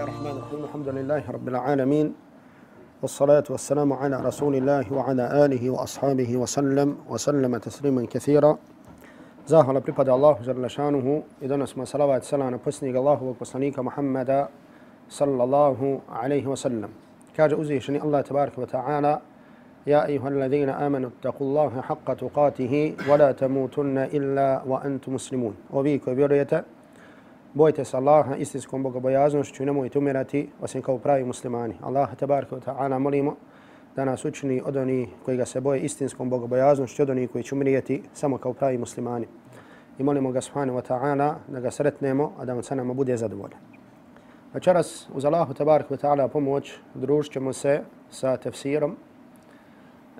الله الرحمن الرحيم. الحمد لله رب العالمين والصلاة والسلام على رسول الله وعلى آله وأصحابه وسلم وسلم تسليما كثيرا. Zahvala pripada žele šanuhu i donosimo salavat sala na posljednjeg Allahovog poslanika Muhammada sallallahu alaihi wa sallam. Kaže uzvišeni Allah tabaraka wa ta'ala يا أيها الذين آمنوا اتقوا الله حق تقاته ولا تموتن إلا وأنتم مسلمون. وبيك وبيريته bojte se Allaha istinskom bogobojaznošću i nemojte umirati osim kao pravi muslimani. Allah tabaraka wa ta'ala molimo da nas učini od onih koji ga se boje istinskom bogobojaznošću, od onih koji će umrijeti samo kao pravi muslimani. I molimo ga subhanahu wa ta'ala da ga sretnemo, a da on sa nama bude zadovoljan. Večeras uz Allahu tabaraka wa ta'ala pomoć družit se sa tefsirom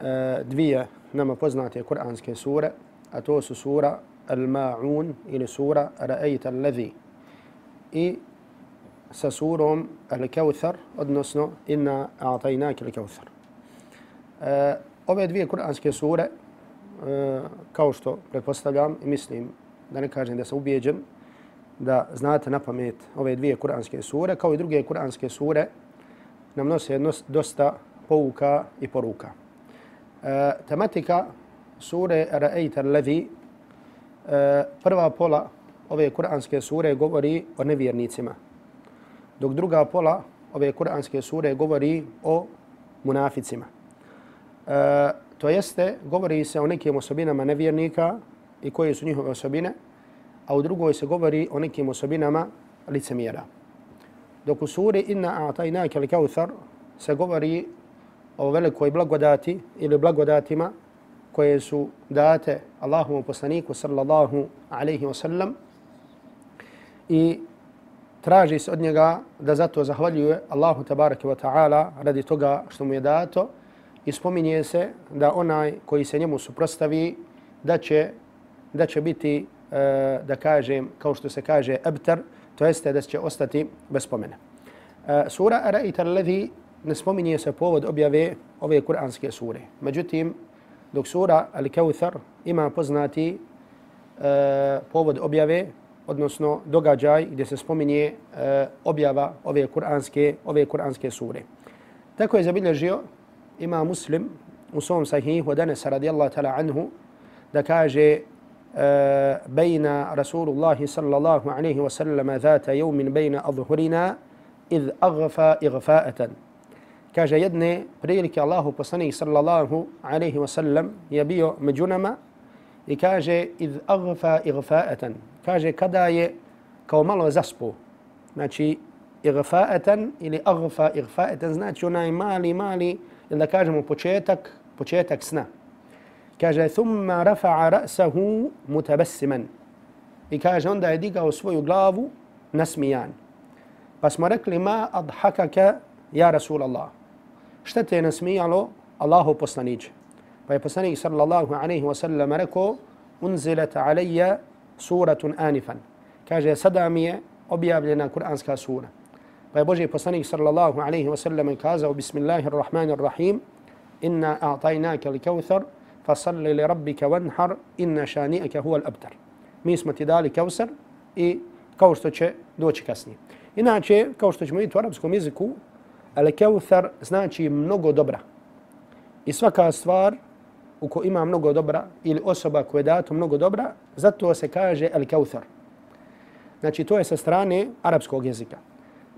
e, dvije nama poznate kuranske sure, a to su sura Al-Ma'un ili sura Ra'ayta al-Ladhi i sa surom Al-Kawthar, odnosno Inna a'tajnak Al-Kawthar. E, ove dvije kuranske sure, e, kao što pretpostavljam i mislim da ne kažem da sam ubijeđen, da znate na pamet ove dvije kuranske sure, kao i druge kuranske sure, nam nose dosta pouka i poruka. E, tematika sure Ra'ejta Levi, e, prva pola ove kuranske sure govori o nevjernicima, dok druga pola ove kuranske sure govori o munaficima. E, to jeste, govori se o nekim osobinama nevjernika i koje su njihove osobine, a u drugoj se govori o nekim osobinama licemjera. Dok u suri Inna a'tajnaka al-kawthar se govori o velikoj blagodati ili blagodatima koje su date Allahovom poslaniku sallallahu alaihi wa sallam i traži se od njega da zato zahvaljuje Allahu tabaraka wa ta'ala radi toga što mu je dato i spominje se da onaj koji se njemu suprostavi da će, da će biti, e, da kažem, kao što se kaže, ebtar, to jeste da će ostati bez spomene. E, sura Ara'ita alladhi ne spominje se povod objave ove kuranske sure. Međutim, dok sura Al-Kawthar ima poznati e, povod objave, odnosno događaj gdje se spominje e, objava ove kuranske, ove kuranske sure. Tako je zabilježio ima muslim u svom sahihu od Anasa radijallahu ta'la anhu da kaže بين رسول الله صلى الله عليه وسلم ذات يوم بين أظهرنا إذ أغفى إغفاءة kaže jedne prilike Allahu poslanik sallallahu alejhi ve sellem je bio među nama i kaže iz aghfa ighfa'atan kaže kada je kao malo zaspo znači ighfa'atan ili aghfa ighfa'atan znači onaj mali mali ili da kažemo početak početak sna kaže thumma rafa'a ra'sahu mutabassiman i kaže onda je digao svoju glavu nasmijan pa smo rekli ma adhakaka ja Rasulallah šta te je nasmijalo Allahu poslaniće. Pa je poslanik sallallahu alaihi wa sallam rekao unzilat alaiya suratun anifan. Kaže, sada mi je objavljena kuranska sura. Pa je Boži poslanik sallallahu alaihi wa sallam kazao bismillahirrahmanirrahim inna a'tajnaka li kauthar, fasalli li rabbika wanhar inna šani'aka huwa abtar. Mi smo ti dali kausar i kao što će doći kasnije. Inače, kao što ćemo vidjeti u arapskom jeziku, Al-Kawthar znači mnogo dobra. I svaka stvar u kojoj ima mnogo dobra ili osoba koja je dato mnogo dobra, zato se kaže el kauthar. Znači to je sa strane arapskog jezika.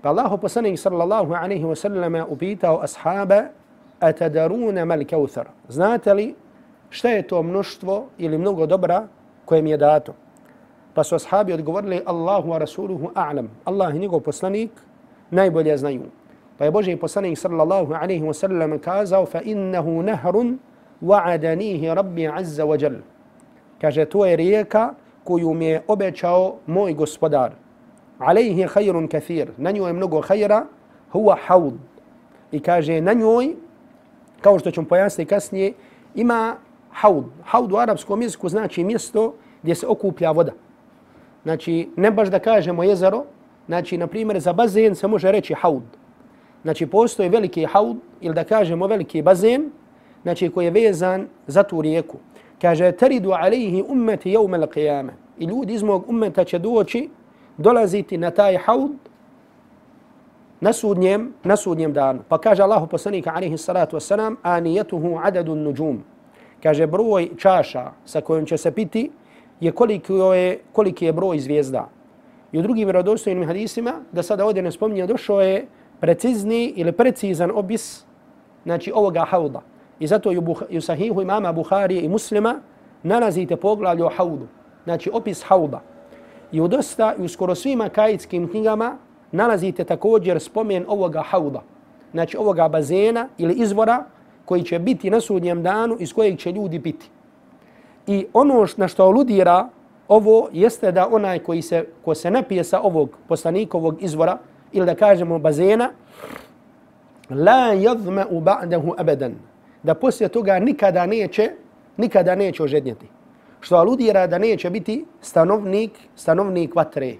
Pa Allah poslanik sallallahu alaihi wa sallam upitao ashaba atadaruna mal kauthar. Znate li šta je to mnoštvo ili mnogo dobra koje mi je dato? Pa su ashabi odgovorili Allahu wa rasuluhu a'lam. Allah i njegov poslanik najbolje znaju. Pa je Boži poslanik sallallahu alaihi wa sallam kazao fa innahu nahrun wa'adanihi rabbi azza wa jal. Kaže, to je rijeka koju mi je obećao moj gospodar. Alejhi khayrun kathir. Na njoj je mnogo khayra, huwa haud. I kaže, na njoj, kao što ćemo pojasniti kasnije, ima haud. Haud u arapskom jeziku znači mjesto gdje se okuplja voda. Znači, ne baš da kažemo jezero, znači, na primjer, za bazen se može reći haud. Znači postoji veliki haud ili da kažemo veliki bazen znači koji je vezan za tu rijeku. Kaže taridu alejhi ummeti jevme al-qiyamah. I ljudi iz mog ummeta će doći dolaziti na taj haud na sudnjem, na sudnjem danu. Pa kaže Allahu poslanika alaihi salatu wasalam, anijetuhu adadun nujum. Kaže broj čaša sa kojom će se piti je koliki je, koliki je broj zvijezda. I u drugim vjerodostojnim hadisima, da sada ovdje ne spominje, došao je precizni ili precizan opis znači ovoga hauda. I zato i u sahihu imama Buharije i muslima nalazite poglavlje o haudu. Znači opis hauda. I u dosta i u skoro svima kajitskim knjigama nalazite također spomen ovoga hauda. Znači ovoga bazena ili izvora koji će biti na sudnjem danu iz kojeg će ljudi biti. I ono na što aludira ovo jeste da onaj koji se, ko se napije sa ovog poslanikovog izvora ili da kažemo bazena, la yadhma ba'dahu abadan da poslije toga nikada neće nikada neće ožednjeti. Što aludira da neće biti stanovnik stanovnik vatre.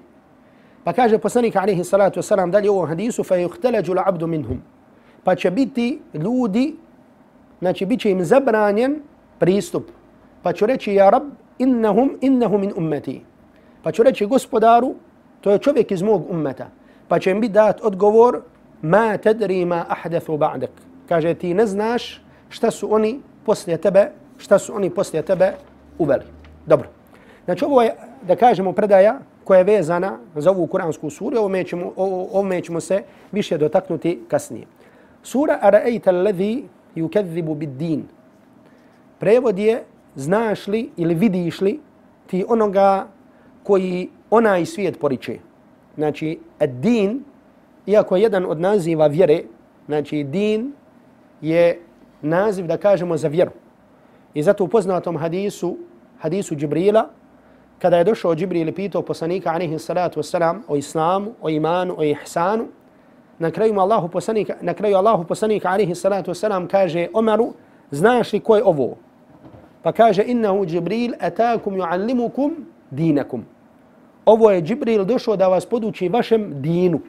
Pa kaže poslanik alaihi salatu vesselam dalje u hadisu fa yuhtalaju abdu minhum. Pa će biti ljudi znači biće im zabranjen pristup. Pa će reći ja rab innahum innahum min ummati pa će reći gospodaru to je čovjek iz mog ummeta. Pa će im biti dat odgovor ma tadri ma ahdathu ba'dak. Kaže ti ne znaš šta su oni poslije tebe, šta su oni poslije tebe uveli. Dobro. Znači ovo je, da kažemo, predaja koja je vezana za ovu kuransku suru, ovome ćemo, ovome ćemo se više dotaknuti kasnije. Sura Araejta alladhi yukadzibu bid-din. Prevod je znaš li ili vidiš li ti onoga koji onaj svijet poriče. Znači, ad-din iako je jedan od naziva vjere, znači din je naziv da kažemo za vjeru. I zato u poznatom hadisu, hadisu Džibrila, kada je došao Džibril i pitao poslanika alaihi salatu wasalam o islamu, o imanu, o ihsanu, na kraju Allahu poslanika, na kraju Allahu poslanika alaihi salatu wasalam kaže Omaru, znaš li ko je ovo? Pa kaže innahu Džibril atakum juallimukum dinakum. Ovo je Džibril došao da vas poduči vašem dinu.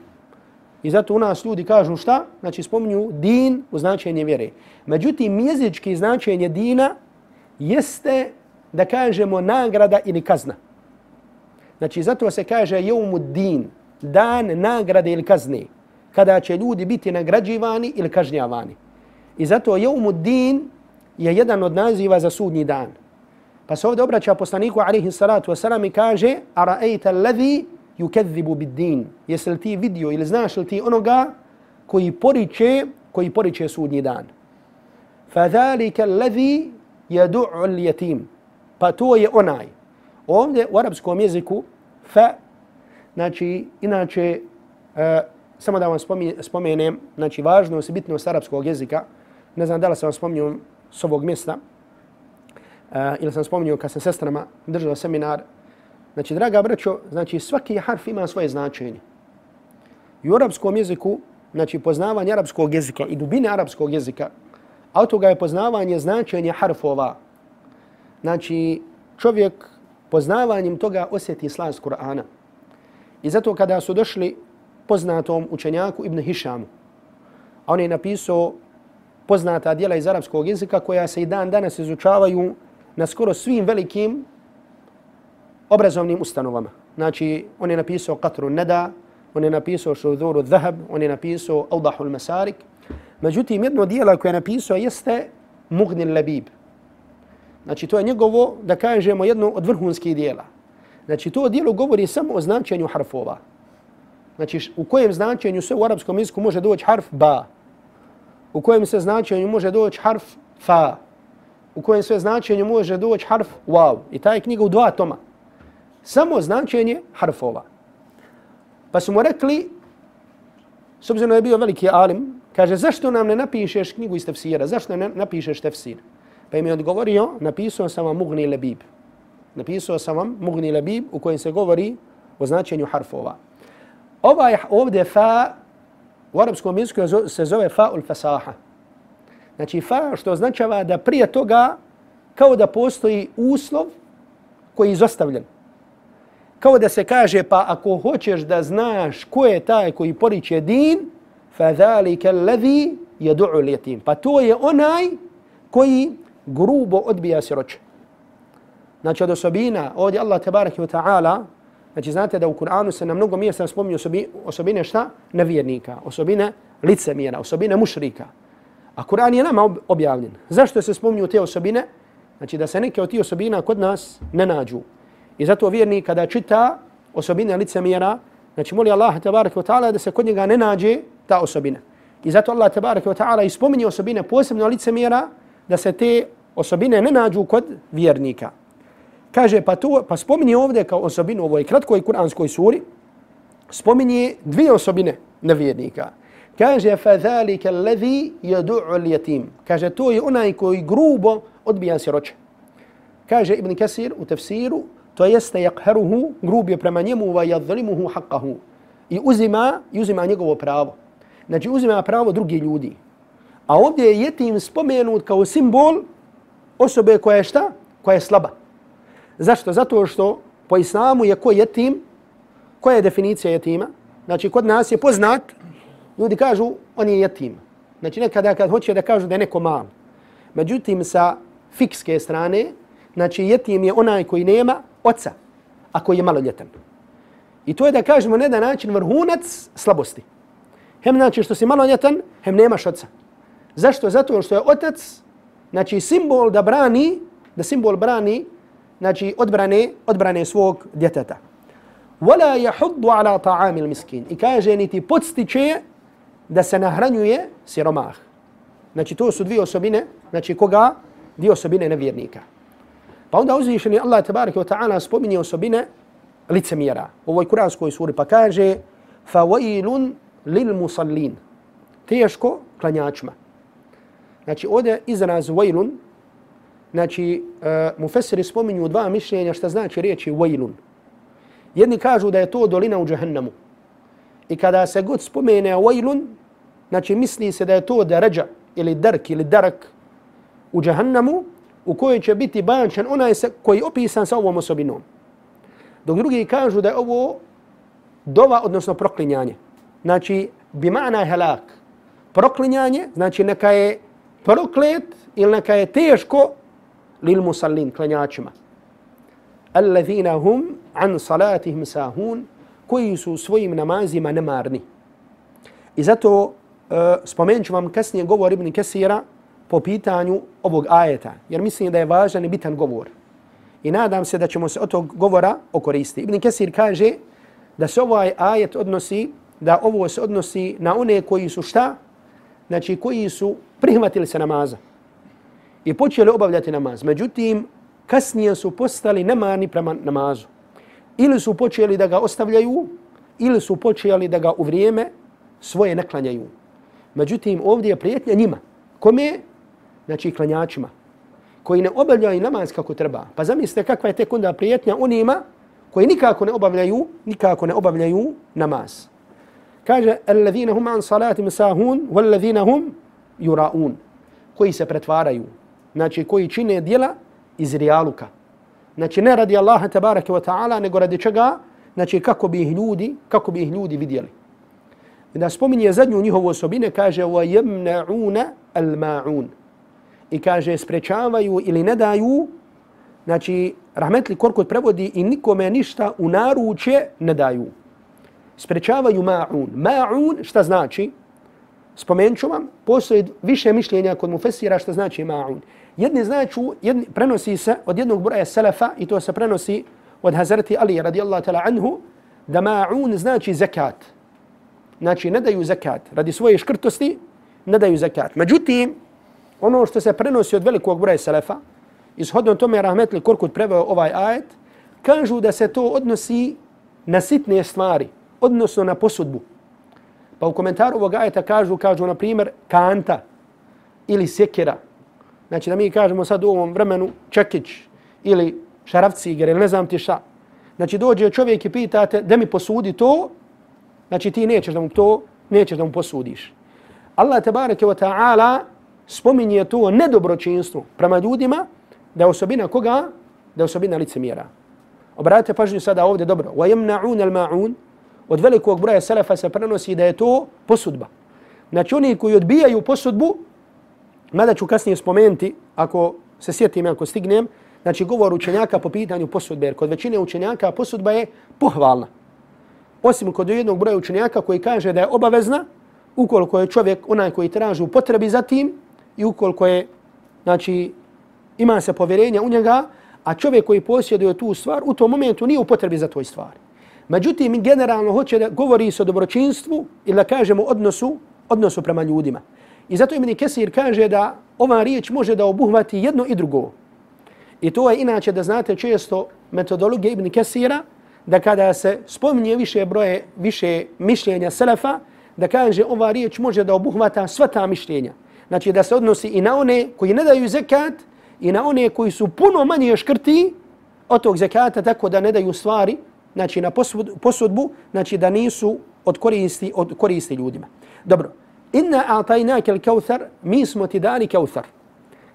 I zato u nas ljudi kažu šta? Znači spominju din u značenje vjere. Međutim, jezički značenje dina jeste da kažemo nagrada ili kazna. Znači zato se kaže jeumu din, dan nagrade ili kazne, kada će ljudi biti nagrađivani ili kažnjavani. I zato jeumu din je jedan od naziva za sudnji dan. Pa se ovdje obraća poslaniku alaihi salatu wasalam i kaže Ara'ejta alladhi bid-din. Jesi li ti vidio ili znaš li ti onoga koji poriče, koji poriče sudnji dan? Fadhalika alladhi yad'u al-yatim. Pa to je onaj. Ovdje u arapskom jeziku fa znači inače uh, samo da vam spomenem, znači važnost i bitnost arapskog jezika. Ne znam da li sam vam spominio s ovog mjesta uh, ili sam spominio kad sam sestrama držao seminar Znači, draga braćo, znači svaki harf ima svoje značenje. I u arapskom jeziku, znači poznavanje arapskog jezika i dubine arapskog jezika, a od toga je poznavanje značenja harfova. Znači, čovjek poznavanjem toga osjeti slast Kur'ana. I zato kada su došli poznatom učenjaku Ibn Hišamu, a on je napisao poznata dijela iz arapskog jezika koja se i dan danas izučavaju na skoro svim velikim obrazovnim ustanovama. Znači, on je napisao Qatru Neda, on je napisao Šudhuru Zahab, on je napisao Audahul Masarik. Međutim, jedno dijelo koje je napisao jeste Mugnil Labib. Znači, to je njegovo, da kažemo, jedno od vrhunskih dijela. Znači, to dijelo govori samo o značenju harfova. Znači, u kojem značenju se u arapskom jeziku može doći harf ba, u kojem se značenju može doći harf fa, u kojem sve značenju može doći harf waw. I ta je knjiga u dva toma samo značenje harfova. Pa su mu rekli, s obzirom da je bio veliki alim, kaže, zašto nam ne napišeš knjigu iz tefsira? Zašto ne napišeš tefsir? Pa im je odgovorio, napisao sam vam Mugni Lebib. Napisao sam vam Mugni Lebib u kojem se govori o značenju harfova. Ovaj ovdje fa u arapskom jeziku se zove fa ul fasaha. Znači fa što označava da prije toga kao da postoji uslov koji je izostavljen kao da se kaže pa ako hoćeš da znaš ko je taj koji poriče din, fa zalika alladhi yad'u al-yatim. Pa to je onaj koji grubo odbija siroče. Znači od osobina, ovdje Allah tabaraka wa ta'ala Znači, znate da u Kur'anu se na mnogo mjesta spominju osobi, osobine šta? Nevjernika, osobine licemjera, osobine mušrika. A Kur'an je nama objavljen. Zašto se spominju te osobine? Znači, da se neke od tih osobina kod nas ne nađu. I zato vjernik kada čita osobine licemjera, znači moli Allah tabaraka wa ta'ala da se kod njega ne nađe ta osobina. I zato Allah tabaraka wa ta'ala ispominje osobine posebno licemjera da se te osobine ne nađu kod vjernika. Kaže, pa, to, pa spominje ovdje kao osobinu u ovoj kratkoj kuranskoj suri, spominje dvije osobine nevjernika. Kaže, fa zalika يَدُعُ الْيَتِيمِ yatim. Kaže, to je onaj koji grubo odbija siroče. Kaže Ibn Kasir u tefsiru, to jeste jakheruhu, grub je prema njemu, va jadlimuhu haqqahu. I uzima, i uzima njegovo pravo. Znači uzima pravo drugi ljudi. A ovdje je jetim spomenut kao simbol osobe koja je šta? Koja je slaba. Zašto? Zato što po islamu je ko jetim, koja je definicija jetima? Znači kod nas je poznat, ljudi kažu on je jetim. Znači nekada kad hoće da kažu da je neko mal. Međutim sa fikske strane, znači jetim je onaj koji nema oca, ako je maloljetan. I to je da kažemo na jedan način vrhunac slabosti. Hem znači što si maloljetan, hem nemaš oca. Zašto? Zato što je otac, znači simbol da brani, da simbol brani, znači odbrane, odbrane svog djeteta. Wala yahuddu ala ta'amil miskin. I kaže niti podstiče da se nahranjuje siromah. Znači to su dvije osobine, znači koga? Dvije osobine nevjernika. Pa onda uzvišeni Allah tabaraka wa ta'ala spominje osobine licemjera u ovoj kuranskoj suri pa kaže فَوَيْلٌ لِلْمُصَلِّينَ Teško klanjačima. Znači ovdje izraz vajlun, znači uh, mufesiri spominju dva mišljenja šta znači riječi vajlun. Jedni kažu da je to dolina u džahennamu. I kada se god spomene vajlun, znači misli se da je to darađa ili dark ili darak u džahennamu, u kojoj će biti bančan onaj koji je opisan sa ovom osobinom. Dok drugi kažu da je ovo dova, odnosno proklinjanje. Znači, bi ma'na je helak. Proklinjanje, znači neka je proklet ili neka je teško lil musallin, klanjačima. Allazina hum an salatihim sahun, koji su svojim namazima nemarni. I zato uh, spomenut ću vam kasnije govor Ibn Kesira, po pitanju ovog ajeta, jer mislim da je važan i bitan govor. I nadam se da ćemo se od tog govora okoristiti. Ibn Kesir kaže da se ovaj ajet odnosi, da ovo se odnosi na one koji su šta? Znači koji su prihvatili se namaza i počeli obavljati namaz. Međutim, kasnije su postali nemarni prema namazu. Ili su počeli da ga ostavljaju, ili su počeli da ga u vrijeme svoje naklanjaju. Međutim, ovdje je prijetnja njima. Kome? Znači klanjačima, koji ne obavljaju namaz kako treba. Pa zamislite kakva je tek onda prijetnja onima koji nikako ne obavljaju, nikako ne obavljaju namaz. Kaže, alladhina hum an salatim sahun, walladhina hum yura'un, koji se pretvaraju, znači koji čine dijela iz rijaluka. Znači ne radi Allaha tabaraka wa ta'ala, nego radi čega? Znači kako bi ih ljudi, kako bi ih ljudi vidjeli. Da spominje zadnju njihovu osobine, kaže, وَيَمْنَعُونَ الْمَاعُونَ i kaže sprečavaju ili ne daju, znači Rahmetli Korkut prevodi i nikome ništa u naručje ne daju. Sprečavaju ma'un. Ma'un šta znači? Spomenut ću vam, postoji više mišljenja kod mufesira šta znači ma'un. Jedni znači, jedni, prenosi se od jednog broja selefa i to se prenosi od Hazreti Ali radijallahu ta'la anhu, da ma'un znači zakat. Znači ne daju zakat. Radi svoje škrtosti ne daju zakat. Međutim, ono što se prenosi od velikog broja selefa, ishodno tome Rahmetli Korkut preveo ovaj ajet, kažu da se to odnosi na sitne stvari, odnosno na posudbu. Pa u komentaru ovog ajeta kažu, kažu na primjer, kanta ili sekira. Znači da mi kažemo sad u ovom vremenu čekić ili šarafciger ili ne znam ti šta. Znači dođe čovjek i pitate da mi posudi to, znači ti nećeš da mu to, nećeš da mu posudiš. Allah tebareke wa ta'ala spominje to nedobročinstvo prema ljudima, da je osobina koga? Da je osobina licemjera. Obratite pažnju sada ovdje dobro. وَيَمْنَعُونَ الْمَعُونَ Od velikog broja selefa se prenosi da je to posudba. Znači oni koji odbijaju posudbu, mada ću kasnije spomenuti, ako se sjetim, ako stignem, znači govor učenjaka po pitanju posudbe, jer kod većine učenjaka posudba je pohvalna. Osim kod jednog broja učenjaka koji kaže da je obavezna, ukoliko je čovjek onaj koji traži u potrebi za tim i ukoliko je, znači, ima se povjerenja u njega, a čovjek koji posjeduje tu stvar u tom momentu nije u potrebi za toj stvari. Međutim, mi generalno hoće da govori se o dobročinstvu ili da kažemo odnosu, odnosu prema ljudima. I zato Ibn Kesir kaže da ova riječ može da obuhvati jedno i drugo. I to je inače da znate često metodologije Ibn Kesira, da kada se spominje više broje, više mišljenja Selefa, da kaže ova riječ može da obuhvata sva ta mišljenja. Znači da se odnosi i na one koji ne daju zekat i na one koji su puno manje škrti od tog zekata tako da ne daju stvari znači na posudbu, znači da nisu od koristi, od koristi ljudima. Dobro, inna a'tajnaka al-kauthar, mi smo ti dali kauthar.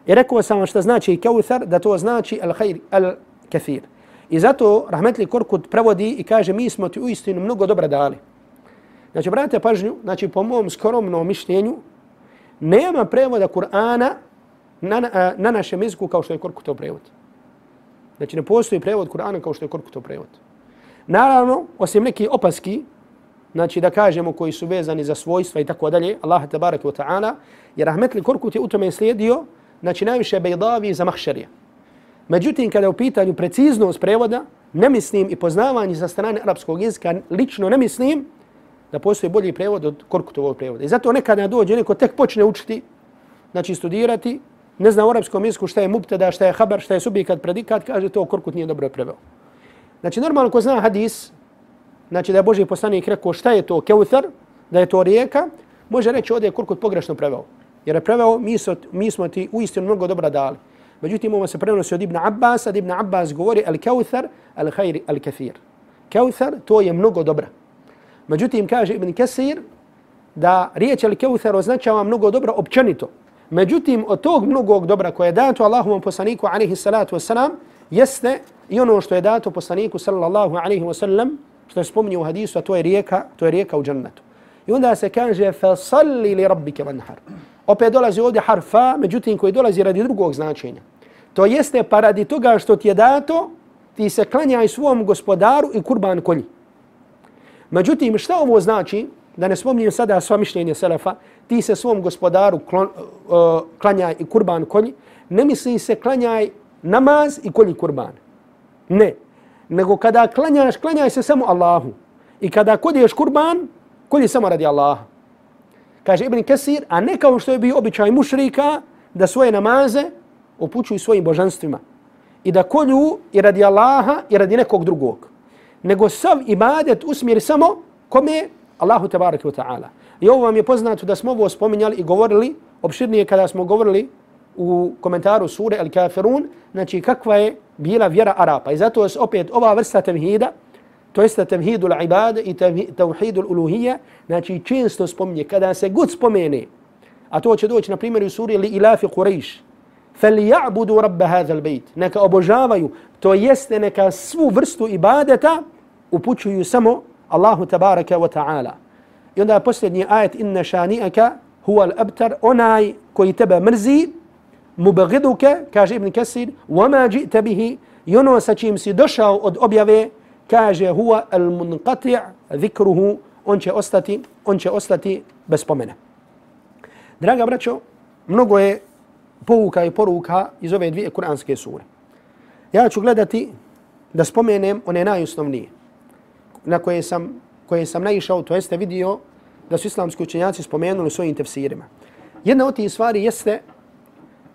I rekao sam što znači kauthar, da to znači al-khair, al-kathir. I zato Rahmetli Korkut prevodi i kaže mi smo ti uistinu mnogo dobra dali. Znači, brate pažnju, znači po mom skromnom mišljenju, nema prevoda Kur'ana na, na, na našem jeziku kao što je Korkutov prevod. Znači, ne postoji prevod Kur'ana kao što je Korkutov prevod. Naravno, osim neki opaski, znači da kažemo koji su vezani za svojstva i tako dalje, Allah tabaraka wa ta'ala, jer Rahmetli Korkut je u tome slijedio, znači najviše bejdavi za mahšarija. Međutim, kada je u pitanju preciznost prevoda, ne mislim i poznavanje sa strane arapskog jezika, lično ne mislim da postoji bolji prevod od Korkutovog prevoda. I zato nekada dođe neko tek počne učiti, znači studirati, ne zna u arapskom jeziku šta je mubtada, šta je habar, šta je subikat, predikat, kaže to Korkut nije dobro preveo. Znači, normalno ko zna hadis, znači da je Boži poslanik rekao šta je to keuthar, da je to rijeka, može reći ovdje je Korkut pogrešno preveo. Jer je preveo, mi, so, mi smo ti uistinu mnogo dobra dali. Međutim, ovo se prenosi od Ibn Abbas, od Ibn Abbas govori al keuthar, al khair, al kathir. Keuthar, to je mnogo dobra. Međutim, kaže Ibn Kesir, da riječ El keuthar označava mnogo dobro općenito. Međutim, od tog mnogog dobra koje je dato Allahovom poslaniku, alaihi salatu wasalam, jeste I ono što je dato poslaniku sallallahu alaihi wasallam, što je spominje u hadisu, a to je rijeka, to je rijeka u džennetu. I onda se kaže fasalli li rabbike vanhar. Opet dolazi ovdje harfa, međutim koji dolazi radi drugog značenja. To jeste pa radi toga što ti je dato, ti se klanjaj svom gospodaru i kurban kolji. Međutim, šta ovo znači, da ne spominjem sada sva mišljenja Selefa, ti se svom gospodaru klon, uh, klanjaj i kurban kolji, ne misli se klanjaj namaz i kolji kurban. Ne. Nego kada klanjaš, klanjaj se samo Allahu. I kada kodiješ kurban, kolji samo radi Allaha. Kaže Ibn Kesir, a ne kao što je bio običaj mušrika, da svoje namaze upućuju svojim božanstvima. I da kolju i radi Allaha i radi nekog drugog Nego sav ibadet usmjeri samo kome Allahu tabaraka wa ta'ala. I ovo vam je poznato da smo ovo spominjali i govorili, opširnije kada smo govorili u komentaru sure Al-Kafirun, znači kakva je bila vjera Arapa. I zato je opet ova vrsta tevhida, to jeste tevhidu l'ibade i tevhidu l'uluhija, znači često spominje, kada se god spomene, a to će doći na primjer u suri li ilafi Quraysh, فَلْيَعْبُدُوا رَبَّ هَذَا الْبَيْتِ Neka obožavaju, to jeste neka svu vrstu ibadeta upućuju samo Allahu tabaraka wa ta'ala. I onda posljednji ajet, inna šani'aka huwa al-abtar, onaj koji tebe mrzi, mubagiduke, kaže Ibn Kesir, wama ji'ta bihi, i ono sa čim si došao od objave, kaže huwa al-munqati' zikruhu, on će ostati, on će ostati bez spomena. Draga braćo, mnogo je pouka i poruka iz ove dvije kuranske sure. Ja ću gledati da spomenem one najosnovnije na koje sam, koje sam naišao, to jeste vidio da su islamski učenjaci spomenuli svojim tefsirima. Jedna od tih stvari jeste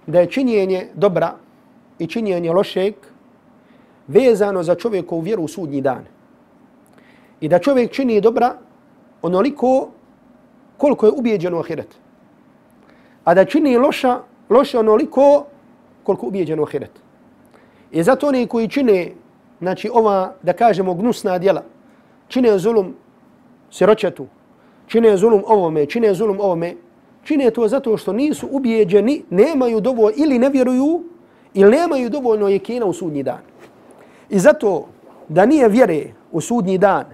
da je činjenje dobra i činjenje lošeg vezano za čovjekovu vjeru u sudnji dan. I da čovjek čini dobra onoliko koliko je ubijeđen u ahiret. A da čini loša, loša onoliko koliko je ubijeđen u ahiret. I zato oni koji čine, znači ova, da kažemo, gnusna djela, čine zulum siročetu, čine zulum ovome, čine zulum ovome, čine to zato što nisu ubijeđeni, nemaju dovoljno ili ne vjeruju ili nemaju dovoljno jekina u sudnji dan. I zato da nije vjere u sudnji dan,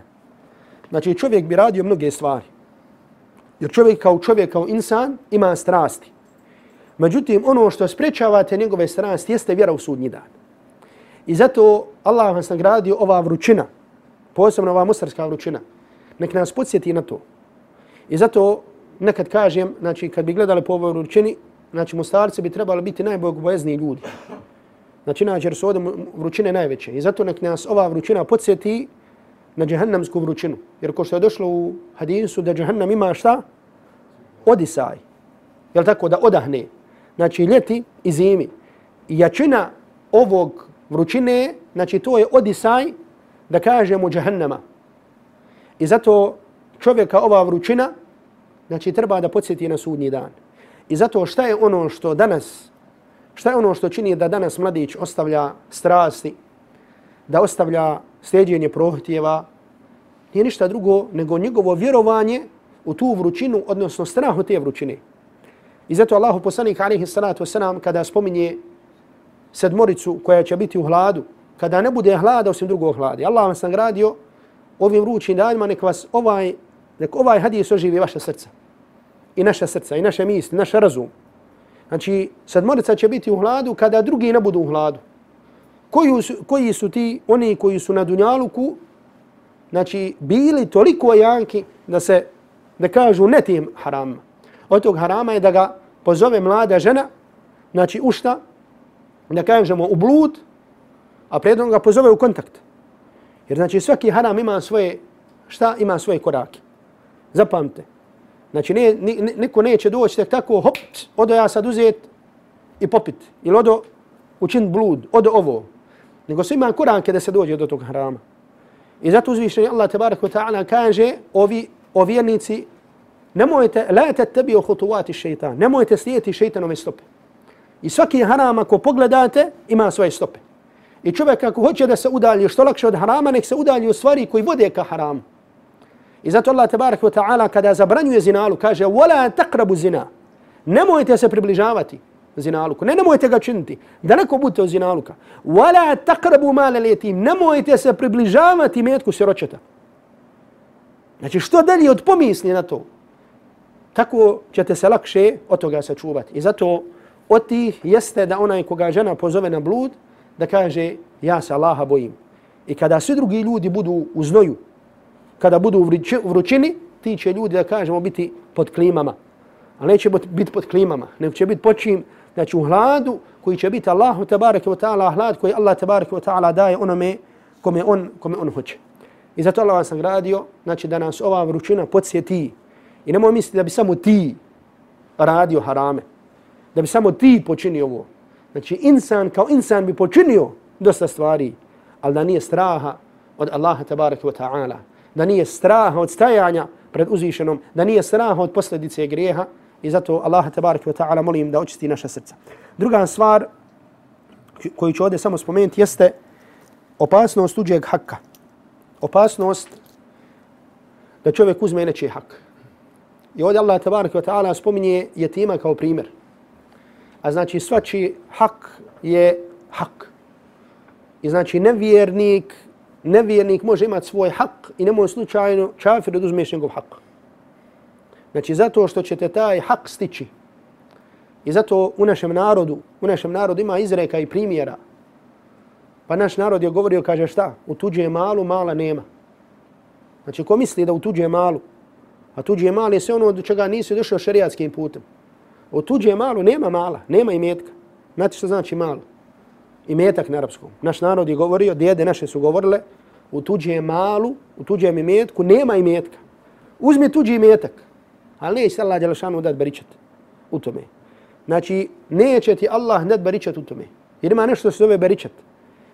znači čovjek bi radio mnoge stvari. Jer čovjek kao čovjek, kao insan ima strasti. Međutim, ono što sprečavate njegove strasti jeste vjera u sudnji dan. I zato Allah vas nagradio ova vrućina, posebno ova mustarska vrućina. Nek nas podsjeti na to. I zato nekad kažem, znači kad bi gledali po ovoj vrućini, znači mustarci bi trebali biti najbogobojezniji ljudi. Znači, nađe jer su ovdje vrućine najveće. I zato nek nas ova vrućina podsjeti na džahannamsku vrućinu. Jer ko što je došlo u hadisu da džahannam ima šta? Odisaj. Jel tako? Da odahne. Znači, ljeti i zimi. I jačina ovog vrućine, znači to je odisaj da kažemo džahannama. I zato čovjeka ova vrućina, znači treba da podsjeti na sudnji dan. I zato šta je ono što danas, šta je ono što čini da danas mladić ostavlja strasti, da ostavlja sljeđenje prohtjeva, nije ništa drugo nego njegovo vjerovanje u tu vrućinu, odnosno strahu te vrućine. I zato Allahu poslanik alaihi salatu wasalam kada spominje sedmoricu koja će biti u hladu, kada ne bude hlada osim drugog hladi. Allah vam sam gradio ovim vrućim danima, nek vas ovaj, nek ovaj hadis oživi vaše srca. I naše srca, i naše misli, naš razum. Znači, sedmorica će biti u hladu kada drugi ne budu u hladu. Koji su, koji su ti, oni koji su na dunjaluku, znači, bili toliko janki da se, da kažu ne tim haramima. Od tog harama je da ga pozove mlada žena, znači ušta, da kažemo u blud, a predom ga pozove u kontakt. Jer znači svaki haram ima svoje, šta ima svoje korake. Zapamte. Znači ne, ne, niko neće doći tek tako, hop, odo ja sad uzet i popit. Ili odo učin blud, odo ovo. Nego sve ima korake da se dođe do tog harama. I zato uzvišenje Allah tabarak wa ta'ala kaže ovi, o vjernici, nemojte, la te tebi o hutuvati šeitan, nemojte slijeti šeitanove stope. I svaki haram ako pogledate ima svoje stope. I čovjek ako hoće da se udalji što lakše od harama, nek se udalji u stvari koji vode ka haramu. I zato Allah tabarak wa ta'ala kada zabranjuje zinalu kaže وَلَا تَقْرَبُ zina. Nemojte se približavati zinaluku. Ne nemojte ga činiti. Daleko budite od zinaluka. وَلَا تَقْرَبُ مَالَ الْيَتِيمِ Nemojte se približavati metku siročeta. Znači što dalje od pomisli na to? Tako ćete se lakše od toga sačuvati. I zato od tih jeste da onaj koga žena pozove na blud, da kaže ja se Allaha bojim. I kada svi drugi ljudi budu u znoju, kada budu u vrućini, ti će ljudi da kažemo biti pod klimama. Ali neće biti pod klimama, nego će biti počim, znači u hladu koji će biti Allahu tabaraka wa ta'ala, hlad koji Allah tabaraka wa ta'ala daje onome kome on, kome on hoće. I zato Allah vas nagradio, znači da nas ova vrućina podsjeti. I nemoj misliti da bi samo ti radio harame da bi samo ti počinio ovo. Znači, insan kao insan bi počinio dosta stvari, ali da nije straha od Allaha tabaraka wa ta'ala, da nije straha od stajanja pred uzvišenom, da nije straha od posljedice grijeha i zato Allaha tabaraka wa ta'ala molim da očisti naša srca. Druga stvar koju ću ovdje samo spomenuti jeste opasnost tuđeg hakka. Opasnost da čovjek uzme nečiji hak. I ovdje Allah tabaraka wa ta'ala spominje jetima kao primjer. A znači svači hak je hak. I znači nevjernik, nevjernik može imati svoj hak i nemoj slučajno čafir oduzmeš njegov hak. Znači zato što ćete taj hak stići. I zato u našem narodu, u našem narodu ima izreka i primjera. Pa naš narod je govorio, kaže šta? U tuđe malu, mala nema. Znači ko misli da u tuđe malu, a tuđe mali je sve ono do čega nisi došao šariatskim putem. Od tuđe malo nema mala, nema imetka. Znate što znači malo? Imetak na arapskom. Naš narod je govorio, djede naše su govorile, u tuđe malu, u tuđem imetku nema imetka. Uzmi tuđi imetak, ali neće Allah Đelešanu dat baričat u tome. Znači, neće ti Allah dat baričat u tome. Jer ima nešto se zove baričat.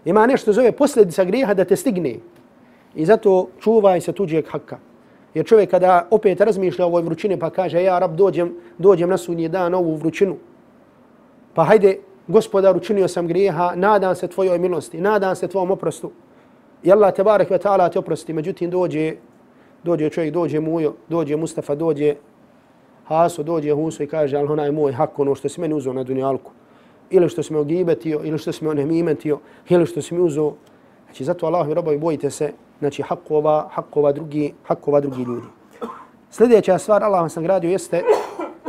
Ima nešto se zove posljedica grijeha da te stigne. I zato čuvaj se tuđeg hakka. Jer čovjek kada opet razmišlja o ovoj vrućini pa kaže ja rab dođem, dođem na sunji dan ovu vrućinu. Pa hajde gospodar učinio sam grijeha, nadam se tvojoj milosti, nadam se tvojom oprostu. I Allah te barek ve ta'ala te oprosti. Međutim dođe, dođe čovjek, dođe Mujo, dođe Mustafa, dođe Haso, dođe Huso i kaže ali onaj moj hak ono što si meni uzao na dunjalku. Ili što si me ogibetio, ili što si me onemimetio, ili što si mi uzao. Znači zato Allah robovi bojite se znači hakova, hakova drugi, hakova drugi ljudi. Sljedeća stvar Allah vas nagradio gradio jeste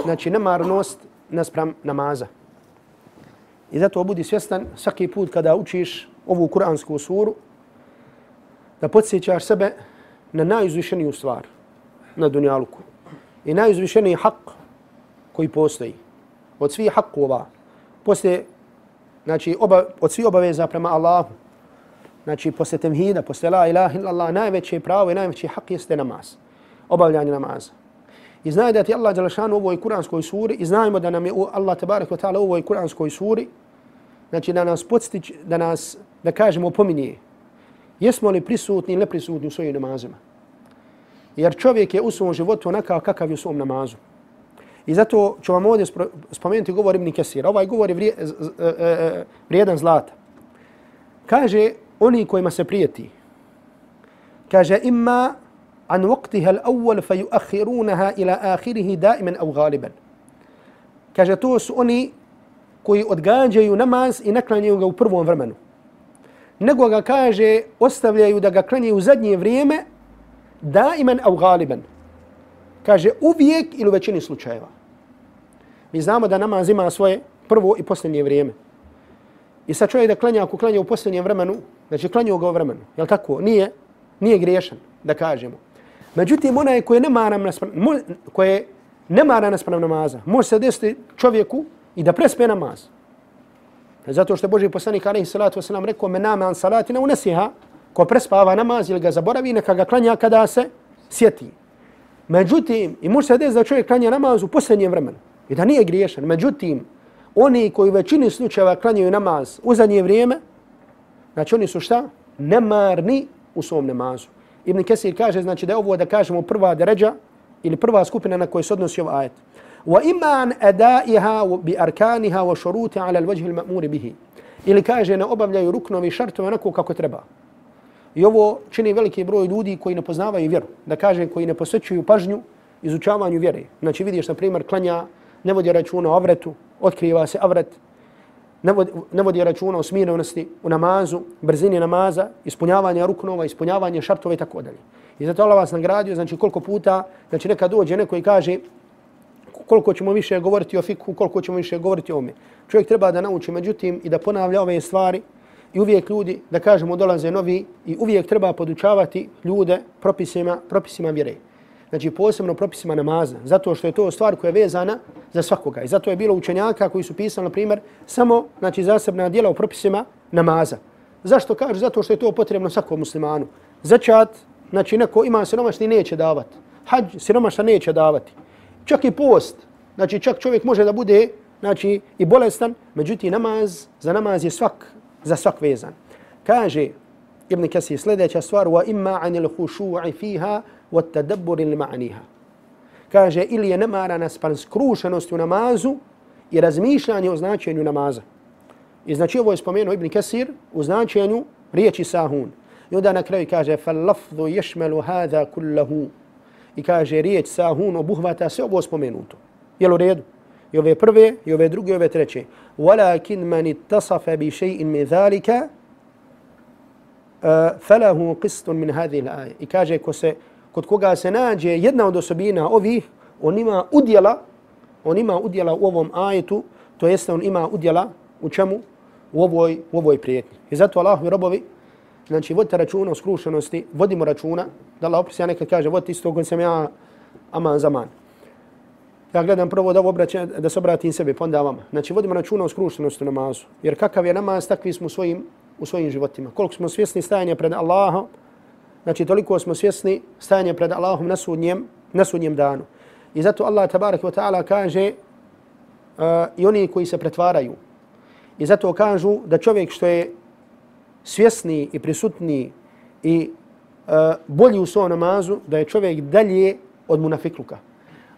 znači nemarnost naspram namaza. I zato budi svjestan svaki put kada učiš ovu kuransku suru, da podsjećaš sebe na najuzvišeniju stvar na dunjaluku. I najuzvišeniji hak koji postoji od svih hakova, poslije znači, oba, od svih obaveza prema Allahu, znači, posle temhida, posle la ilaha illallah, najveće pravo i najveći hak jeste namaz, obavljanje namaza. I znaju da ti Allah Đalešanu u ovoj kuranskoj suri i znajmo da nam je Allah tabarak wa ta'ala u ovoj kuranskoj suri, znači da nas podstić, da nas, da kažemo, pominje, jesmo li prisutni ili neprisutni u svojim namazima. Jer čovjek je u svom životu onakav kakav je u svom namazu. I zato ću vam ovdje spomenuti govor Ibn Kesira. Ovaj govor je e, e, e, vrijedan zlata. Kaže, oni kojima se prijeti, kaže, imma an waqtiha al-awwal fa yu'akhirunaha ila akhirih da'iman aw ghaliban. Kaže, to su oni koji odgađaju namaz i naklanjaju ga u prvom vremenu. Nego ga kaže, ostavljaju da ga klanjaju u zadnje vrijeme, daiman aw ghaliban. Kaže, uvijek ili u većini slučajeva. Mi znamo da namaz ima svoje prvo i posljednje vrijeme. I sad čovjek da klanja, ako klanja u posljednjem vremenu, znači klanja ga u vremenu, je li tako? Nije, nije griješan, da kažemo. Međutim, onaj koji ne mara naspram, koje ne mara naspram namaza, može se desiti čovjeku i da prespe namaz. Zato što je Boži poslanik alaihi salatu wasalam rekao me nama an salatina unesiha, ko prespava namaz ili ga zaboravi, neka ga klanja kada se sjeti. Međutim, i može se desiti da čovjek klanja namaz u posljednjem vremenu i da nije griješan. Međutim, oni koji u većini slučajeva klanjaju namaz u zadnje vrijeme, znači oni su šta? Nemarni u svom namazu. Ibn Kesir kaže, znači da je ovo da kažemo prva deređa ili prva skupina na koju se odnosi ovaj ajet. Wa iman adaiha bi arkaniha wa shuruti ala alwajh alma'mur bihi. Ili kaže ne obavljaju ruknovi šartove onako kako treba. I ovo čini veliki broj ljudi koji ne poznavaju vjeru. Da kaže koji ne posvećuju pažnju izučavanju vjere. Znači vidiš na primjer klanja ne vodi računa o vretu, otkriva se avret, ne vodi, ne vodi računa o smirenosti, u namazu, brzini namaza, ispunjavanje ruknova, ispunjavanje šartova i tako dalje. I zato Allah vas nagradio, znači koliko puta, znači neka dođe neko i kaže koliko ćemo više govoriti o fiku, koliko ćemo više govoriti o ome. Čovjek treba da nauči, međutim, i da ponavlja ove stvari i uvijek ljudi, da kažemo, dolaze novi i uvijek treba podučavati ljude propisima, propisima vjere znači posebno propisima namaza, zato što je to stvar koja je vezana za svakoga. I zato je bilo učenjaka koji su pisali, na primjer, samo znači, zasebna dijela o propisima namaza. Zašto kažu? Zato što je to potrebno svakom muslimanu. Začat, znači neko ima siromašni neće davati. Hađ siromašna neće davati. Čak i post, znači čak čovjek može da bude znači, i bolestan, međutim namaz, za namaz je svak, za svak vezan. Kaže Ibn Kasi sljedeća stvar, wa imma anil hušu'i fiha والتدبر لمعنيها. كاجا إلي نمارا نسبان سكروشنوستي نمازو يرزميش لاني أزناتشينيو نمازا إزناتشي هو يسبمينو ابن كسير أزناتشينيو ريتشي ساهون يودا نكري كاجا فاللفظ يشمل هذا كله إكاجا ريتش ساهون وبوهواتا سيو بوسبمينوتو يلو ريدو يوفي بروي يوفي دروغ يوفي تريتشي ولكن من اتصف بشيء من ذلك فله قسط من هذه الآية إكاجا كوسي kod koga se nađe jedna od osobina ovih, on ima udjela, on ima udjela u ovom ajetu, to jeste on ima udjela u čemu? U ovoj, u ovoj prijetnji. I zato Allahovi robovi, znači vodite računa o skrušenosti, vodimo računa, da Allah opis ja nekad kaže, vodite isto kod sam ja aman za man. Ja gledam prvo da, obraća, da se obratim sebi, pa onda vama. Znači vodimo računa o skrušenosti namazu. Jer kakav je namaz, takvi smo u svojim, u svojim životima. Koliko smo svjesni stajanja pred Allahom, Znači, toliko smo svjesni stajanje pred Allahom na sudnjem, na sudnjem danu. I zato Allah tabarak wa ta'ala kaže uh, i oni koji se pretvaraju. I zato kažu da čovjek što je svjesni i prisutni i uh, bolji u svom namazu, da je čovjek dalje od munafikluka.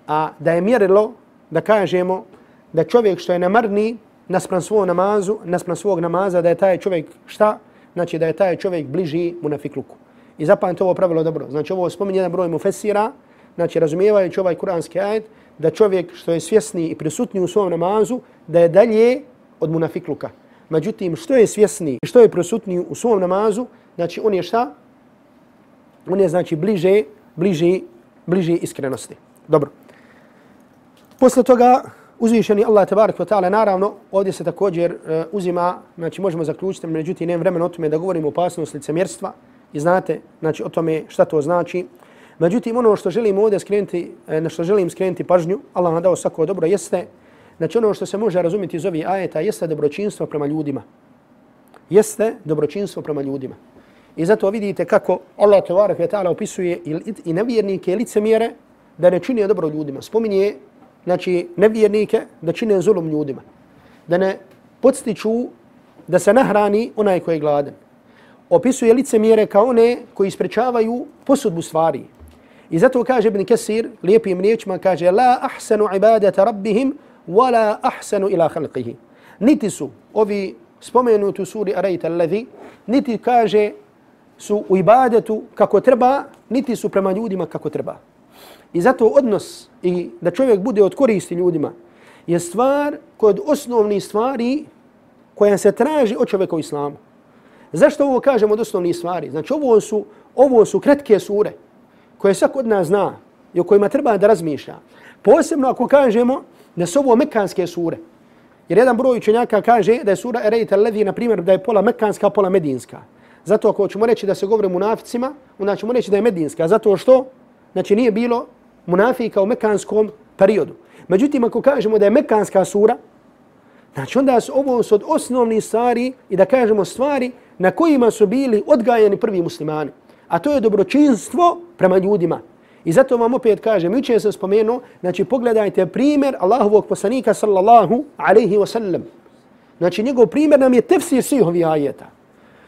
A da je mjerilo da kažemo da čovjek što je namarni naspram svog namazu, naspram svog namaza, da je taj čovjek šta? Znači da je taj čovjek bliži munafikluku. I zapamte ovo pravilo dobro. Znači ovo spominje jedan broj mufesira, znači razumijevajući ovaj kuranski ajet, da čovjek što je svjesni i prisutni u svom namazu, da je dalje od munafikluka. Međutim, što je svjesni i što je prisutni u svom namazu, znači on je šta? On je znači bliže, bliže, bliže iskrenosti. Dobro. Posle toga uzvišeni Allah tabarak wa ta'ala, naravno, ovdje se također uh, uzima, znači možemo zaključiti, međutim, nemam vremena o tome da govorimo o opasnosti licemjerstva i znate, znači o tome šta to znači. Međutim, ono što želim ovdje skrenuti, e, na što želim skrenuti pažnju, Allah nam dao svako dobro, jeste, znači ono što se može razumjeti iz ovih ajeta, jeste dobročinstvo prema ljudima. Jeste dobročinstvo prema ljudima. I zato vidite kako Allah tabarak ve ta'ala opisuje i nevjernike, i licemjere, da ne čini dobro ljudima. Spominje znači nevjernike da čine zulum ljudima. Da ne podstiču da se nahrani onaj koji je gladan. Opisuje lice mjere kao one koji isprečavaju posudbu stvari. I zato kaže Ibn Kesir, lijepim riječima, kaže La ahsanu ibadata rabbihim, wa la ahsanu ila khalqihi. Niti su ovi spomenuti u suri Arajta alladhi, niti kaže su u ibadetu kako treba, niti su prema ljudima kako treba. I zato odnos i da čovjek bude od koristi ljudima je stvar kod osnovnih stvari koja se traži od čovjeka u islamu. Zašto ovo kažemo od osnovnih stvari? Znači ovo su, ovo su kratke sure koje svak od nas zna i o kojima treba da razmišlja. Posebno ako kažemo da su ovo mekanske sure. Jer jedan broj učenjaka kaže da je sura Erejta Levi, na primjer, da je pola mekanska, pola medinska. Zato ako ćemo reći da se govori munaficima, onda ćemo reći da je medinska. Zato što znači, nije bilo munafika u mekanskom periodu. Međutim, ako kažemo da je mekanska sura, znači onda su ovo su od osnovnih stvari i da kažemo stvari na kojima su bili odgajani prvi muslimani. A to je dobročinstvo prema ljudima. I zato vam opet kažem, juče sam spomenuo, znači pogledajte primjer Allahovog poslanika sallallahu alaihi wa sallam. Znači njegov primjer nam je tefsir svih ovih ajeta.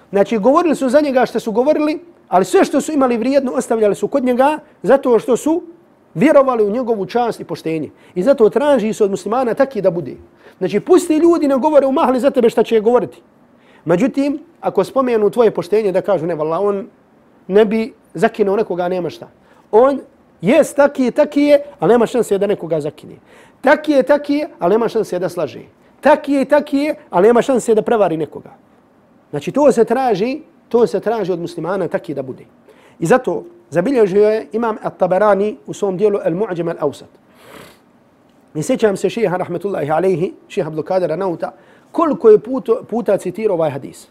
Znači govorili su za njega što su govorili, ali sve što su imali vrijedno ostavljali su kod njega zato što su vjerovali u njegovu čast i poštenje. I zato traži se od muslimana taki da bude. Znači, pusti ljudi ne govore u mahli za tebe šta će govoriti. Međutim, ako spomenu tvoje poštenje da kažu ne, vala, on ne bi zakinuo nekoga, nema šta. On jest taki je, taki je, ali nema šanse da nekoga zakine. Taki je, taki je, ali nema šanse da slaže. Taki je, taki je, ali nema šanse da prevari nekoga. Znači, to se traži, to se traži od muslimana taki da bude. I zato zabilježio je imam At-Tabarani u svom dijelu Al-Mu'đam Al-Awsat. I sjećam se šeha rahmetullahi alaihi, šeha Abdulkadera Nauta, koliko je puto, puta citirao ovaj hadis.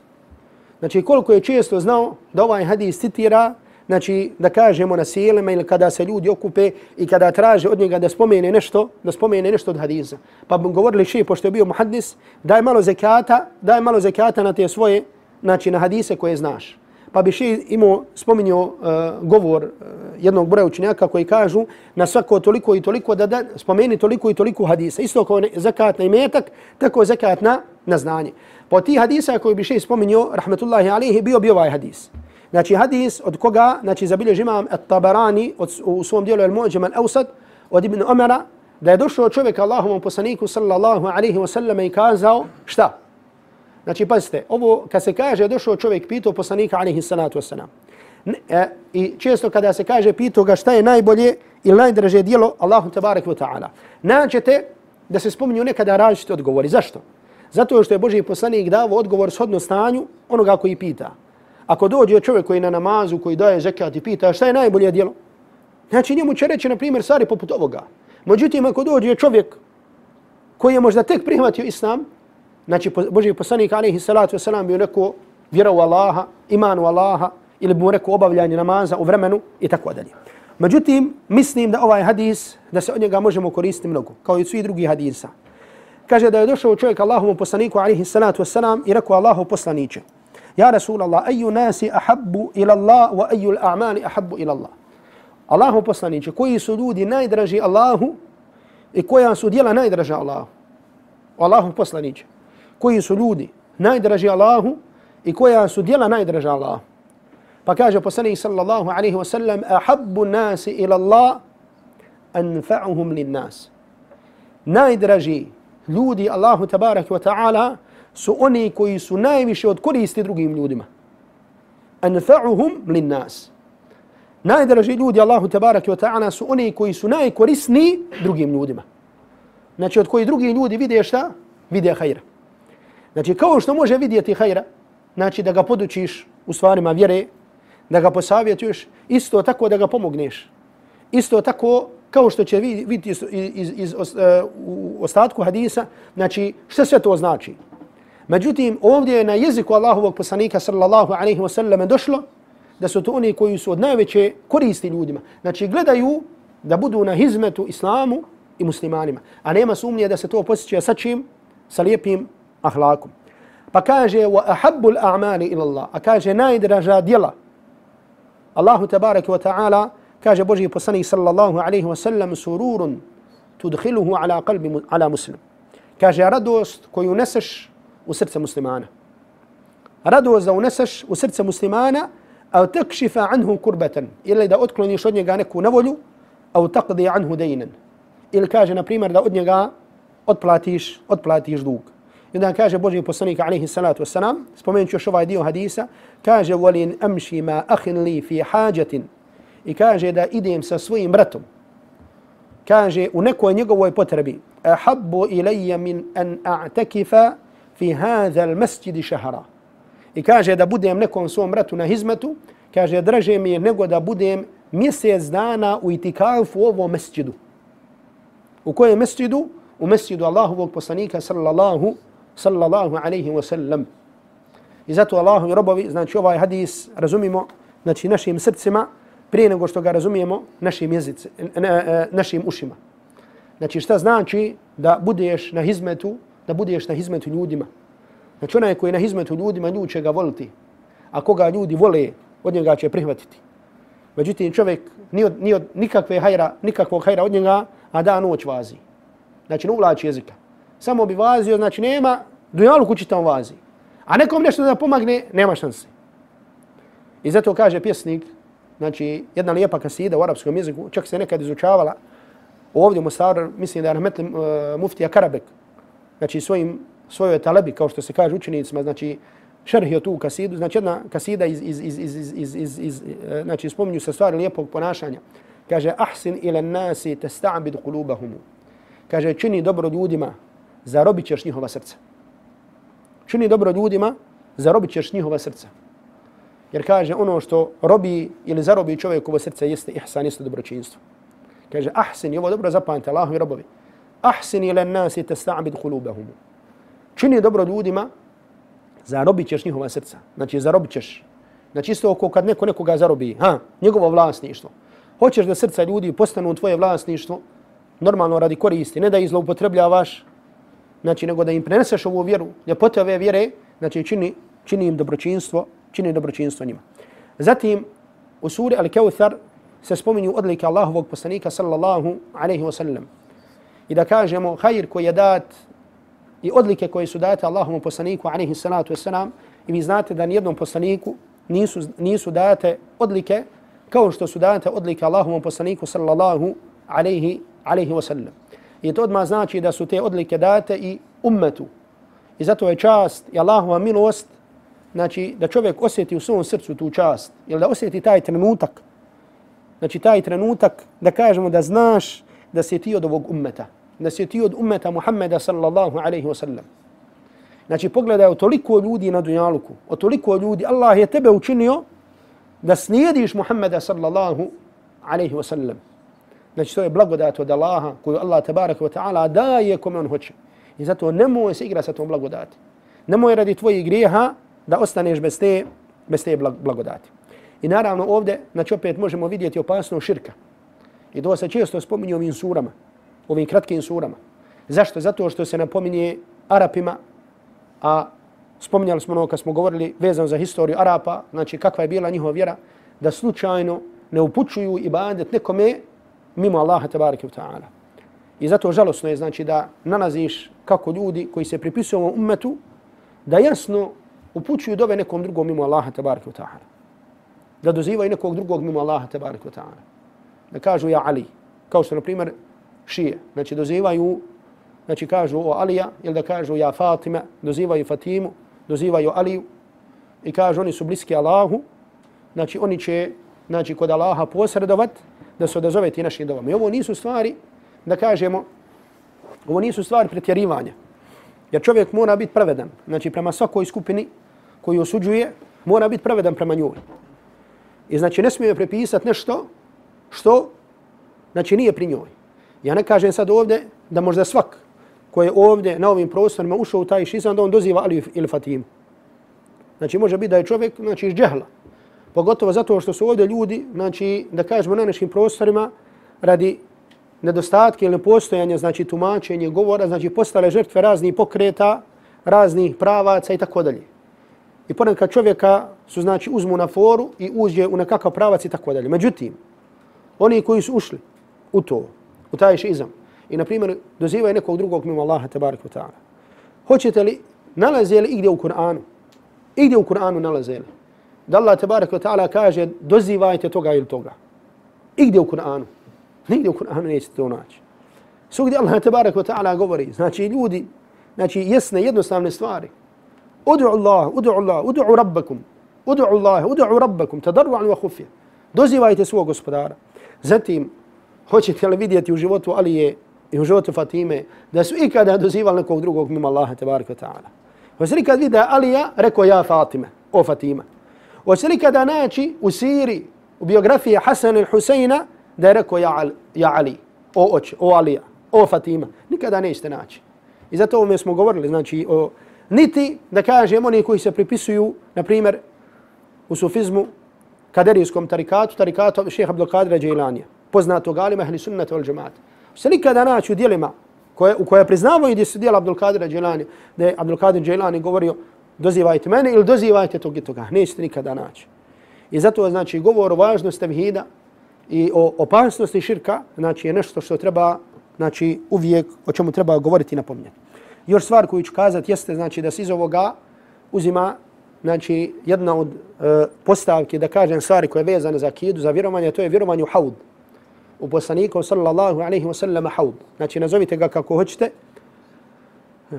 Znači koliko je često znao da ovaj hadis citira, znači da kažemo na sjelima ili kada se ljudi okupe i kada traže od njega da spomene nešto, da spomene nešto od hadisa. Pa bi govorili še, pošto je bio muhaddis, daj malo zekata, daj malo zekata na te svoje, znači na hadise koje znaš pa bi še imao spominjao uh, govor uh, jednog broja učenjaka koji kažu na svako toliko i toliko da, da spomeni toliko i toliko hadisa. Isto kao zakat na imetak, tako zakat na, na znanje. Po ti hadisa koji bi še spominjao, rahmetullahi alihi, bio bi ovaj hadis. Znači hadis od koga, znači zabiljež imam at-Tabarani u svom dijelu al-Mu'đam Al-Ausad od Ibn Omara da je došao čovjek Allahovom poslaniku sallallahu alaihi wa sallam i kazao šta? Znači, pazite, ovo kad se kaže došao čovjek pitao poslanika alaihi salatu wasalam. E, I često kada se kaže pitao ga šta je najbolje ili najdraže dijelo Allahu tabarak wa ta'ala. Naćete da se spominju nekada različite odgovori. Zašto? Zato što je Boži poslanik dao odgovor shodno stanju onoga koji pita. Ako dođe čovjek koji na namazu, koji daje zekat i pita šta je najbolje dijelo, znači njemu će reći, na primjer, stvari poput ovoga. Međutim, ako dođe čovjek koji je možda tek prihvatio islam, Znači, Boži poslanik alaihi salatu wasalam bi rekao vjera u Allaha, iman u Allaha, ili bi mu rekao obavljanje namaza u vremenu i tako dalje. Međutim, mislim da ovaj hadis, da se od njega možemo koristiti mnogo, kao i svi drugi hadisa. Kaže da je došao čovjek Allahovom poslaniku alaihi salatu wasalam i rekao Allahov poslaniće. Ja Rasulallah, ayu nasi ahabbu ila Allah wa ayu al-a'mali ahabbu ila Allah. Allahu poslaniće, koji su ljudi najdraži Allahu i koja su djela najdraža Allahu. Allahu poslaniće koji su ljudi najdraži Allahu i koja su djela najdraža Allahu. Pa kaže poslanik sallallahu alaihi wa sallam ahabbu nasi ila Allah anfa'uhum lin nas. Najdraži ljudi Allahu tabarak wa ta'ala su oni koji su najviše od koristi drugim ljudima. Anfa'uhum lin nas. Najdraži ljudi Allahu tabarak wa ta'ala su oni koji su najkorisni drugim ljudima. Znači od koji drugi ljudi vide šta? Vide hajra. Znači, kao što može vidjeti hajra, znači da ga podučiš u stvarima vjere, da ga posavjetuješ, isto tako da ga pomogneš. Isto tako kao što će vidjeti iz, iz, iz, eh, u ostatku hadisa, znači što sve to znači. Međutim, ovdje je na jeziku Allahovog poslanika sallallahu alaihi wasallam došlo da su to oni koji su od najveće koristi ljudima. Znači gledaju da budu na hizmetu islamu i muslimanima. A nema sumnje da se to posjeća sa čim? Sa lijepim ahlakom. Pa kaže wa ahabbul a'mali ila Allah. A kaže najdraža djela. Allahu tabarak wa ta'ala kaže Boži poslanik sallallahu alaihi wa sallam sururun tudkhiluhu ala qalbi ala muslim. Kaže radost koju uneseš u srce muslimana. Radost da uneseš u srce muslimana a takšifa anhu kurbatan ili da otkloniš od njega neku nevolju a taqdi anhu dejnen. Ili kaže, na primjer, da od njega otplatiš, otplatiš dug. I onda kaže Boži poslanik alaihi salatu wasalam, spomenut još ovaj dio hadisa, kaže, volin amši ma ahin li fi hađatin. I kaže da idem sa svojim bratom. Kaže, u nekoj njegovoj potrebi, ahabbu ilaja min an a'takifa fi hadha al masjid shahra. I kaže da budem nekom svom bratu na hizmetu, kaže, draže mi je nego da budem mjesec dana u itikafu u ovom mesjidu. U kojem mesjidu? U mesjidu Allahovog poslanika sallallahu, sallallahu alaihi wa sallam. I zato Allahu i robovi, znači ovaj hadis razumimo znači našim srcima prije nego što ga razumijemo našim, jezice, na, e, e, našim ušima. Znači šta znači da budeš na hizmetu, da budeš na hizmetu ljudima. Znači onaj koji je na hizmetu ljudima, ljudi će ga voliti. A koga ljudi vole, od njega će prihvatiti. Međutim, čovjek ni od, ni od nikakve hajra, nikakvog hajra od njega, a da noć vazi. Znači, ne uvlači jezika. Samo bi vazio, znači nema, dunjalu kući tamo vazi. A nekom nešto da pomagne, nema šanse. I zato kaže pjesnik, znači, jedna lijepa kasida u arapskom jeziku, čak se nekad izučavala, ovdje u Mostaru, mislim da je Rahmetli uh, muftija Karabek, znači svojim, svojoj talebi, kao što se kaže učenicima, znači, šerhio tu kasidu, znači jedna kasida iz, iz, iz, iz, iz, iz, iz, iz e, znači spominju se stvari lijepog ponašanja. Kaže, ahsin ila nasi testa'bid kulubahumu. Kaže, čini dobro ljudima, zarobit ćeš njihova srca. Čini dobro ljudima, zarobit ćeš njihova srca. Jer kaže, ono što robi ili zarobi čovjekovo srce jeste ihsan, jeste dobročinstvo. Kaže, ahsin, i ovo dobro zapamte, Allahovi robovi. Ahsin ila nasi testa'bid. Čini dobro ljudima, zarobit ćeš njihova srca. Znači, zarobit ćeš. Znači, isto oko kad neko nekoga zarobi, ha, njegovo vlasništvo. Hoćeš da srca ljudi postanu tvoje vlasništvo, normalno radi koristi, ne da ih zloupotrebljavaš, znači, nego da im preneseš ovu vjeru, ljepote ove vjere, znači, čini, čini im dobročinstvo, čini dobročinstvo njima. Zatim, u suri Al-Kawthar se spominju odlike Allahovog poslanika, sallallahu alaihi wa sallam. I da kažemo, hajr koji je dat i odlike koje su date Allahovom poslaniku alaihi salatu wasalam i vi znate da nijednom poslaniku nisu, nisu date odlike kao što su date odlike Allahovom poslaniku sallallahu alaihi, alaihi wasallam. I to odmah znači da su te odlike date i ummetu. I zato je čast i Allahova milost znači da čovjek osjeti u svom srcu tu čast ili da osjeti taj trenutak znači taj trenutak da kažemo da znaš da si ti od ovog ummeta da si ti od ummeta Muhammeda sallallahu alaihi wa sallam. Znači pogledaj o toliko ljudi na dunjaluku, o toliko ljudi, Allah je tebe učinio da slijediš Muhammeda sallallahu alaihi wa sallam. Znači to je blagodat od Allaha koju Allah tabaraka wa ta'ala daje kome on hoće. I zato nemoj se igra sa tom blagodati. Nemoj radi tvojih grijeha da ostaneš bez te, bez te blagodati. I naravno ovdje, znači opet možemo vidjeti opasno širka. I to se često spominje ovim surama ovim kratkim surama. Zašto? Zato što se napominje Arapima, a spominjali smo ono kad smo govorili vezano za historiju Arapa, znači kakva je bila njihova vjera, da slučajno ne upućuju ibadet nekome mimo Allaha tabaraka wa ta'ala. I zato žalosno je znači da nalaziš kako ljudi koji se pripisuju ovom ummetu da jasno upućuju dove nekom drugom mimo Allaha tabaraka wa ta'ala. Da dozivaju nekog drugog mimo Allaha tabaraka wa ta'ala. Da kažu ja Ali. Kao što na primjer šije. Znači dozivaju, znači kažu o Alija, ili da kažu ja Fatima, dozivaju Fatimu, dozivaju Aliju i kažu oni su bliski Allahu, znači oni će znači, kod Allaha posredovat da se odazove ti našim dovama. I ovo nisu stvari, da kažemo, ovo nisu stvari pretjerivanja. Jer čovjek mora biti pravedan. Znači prema svakoj skupini koju osuđuje, mora biti pravedan prema njoj. I znači ne smije prepisati nešto što znači nije pri njoj. Ja ne kažem sad ovdje da možda svak koji je ovdje na ovim prostorima ušao u taj šizam da on doziva Ali ili Fatimu. Znači može biti da je čovjek znači, iz džehla. Pogotovo zato što su ovdje ljudi, znači da kažemo na našim prostorima, radi nedostatke ili postojanja, znači tumačenje, govora, znači postale žrtve raznih pokreta, raznih pravaca i tako dalje. I ponekad čovjeka su znači uzmu na foru i uđe u nekakav pravac i tako dalje. Međutim, oni koji su ušli u to, u taj šizam, i na primjer dozivaju nekog drugog mimo Allaha tabaraka ta'ala, hoćete li, nalaze li igdje u Kur'anu, igdje u Kur'anu nalaze li, da Allah tabaraka ta'ala kaže dozivajte toga ili toga. Igdje u Kur'anu. Nigdje u Kur'anu nećete to naći. Svugdje Allah tabaraka ta'ala govori, znači ljudi, znači jesne jednostavne stvari, Udu Allah, udu Allah, udu rabbakum. Udu Allah, udu rabbakum. Tadarru'an wa khufya. Dozivajte svog gospodara. Zatim, hoćete li vidjeti u životu Alije i u životu Fatime da su ikada dozivali nekog drugog mimo Allaha tabaraka ta'ala. Hoćete li kad vide Alija, rekao ja Fatime, o Fatima. Hoćete li kada naći u siri, u biografiji Hasan il Huseina, da je rekao ja, ja Ali, o oče, o Alija, o Fatima. Nikada nećete naći. I zato ovome smo govorili, znači, o niti da kažemo oni koji se pripisuju, na primjer, u sufizmu, kaderijskom tarikatu, tarikatu šeha Abdelkadra Džajlanija, poznatog alima ahli sunnata wal džemata. Se nikada naći u dijelima koje, u koje priznavaju gdje su dijela Abdelkadra Džajlanija, da je Abdelkadir Džajlani govorio dozivajte mene ili dozivajte tog i toga. Nećete nikada naći. I zato znači govor o važnosti tevhida i o opasnosti širka, znači je nešto što treba, znači uvijek o čemu treba govoriti i napominjati. Još stvar koju ću kazati jeste znači da se iz ovoga uzima znači jedna od e, postavke da kažem stvari koje je vezane za akidu, za vjerovanje, to je vjerovanje u haud. U poslaniku sallallahu alaihi wa sallam haud. Znači nazovite ga kako hoćete.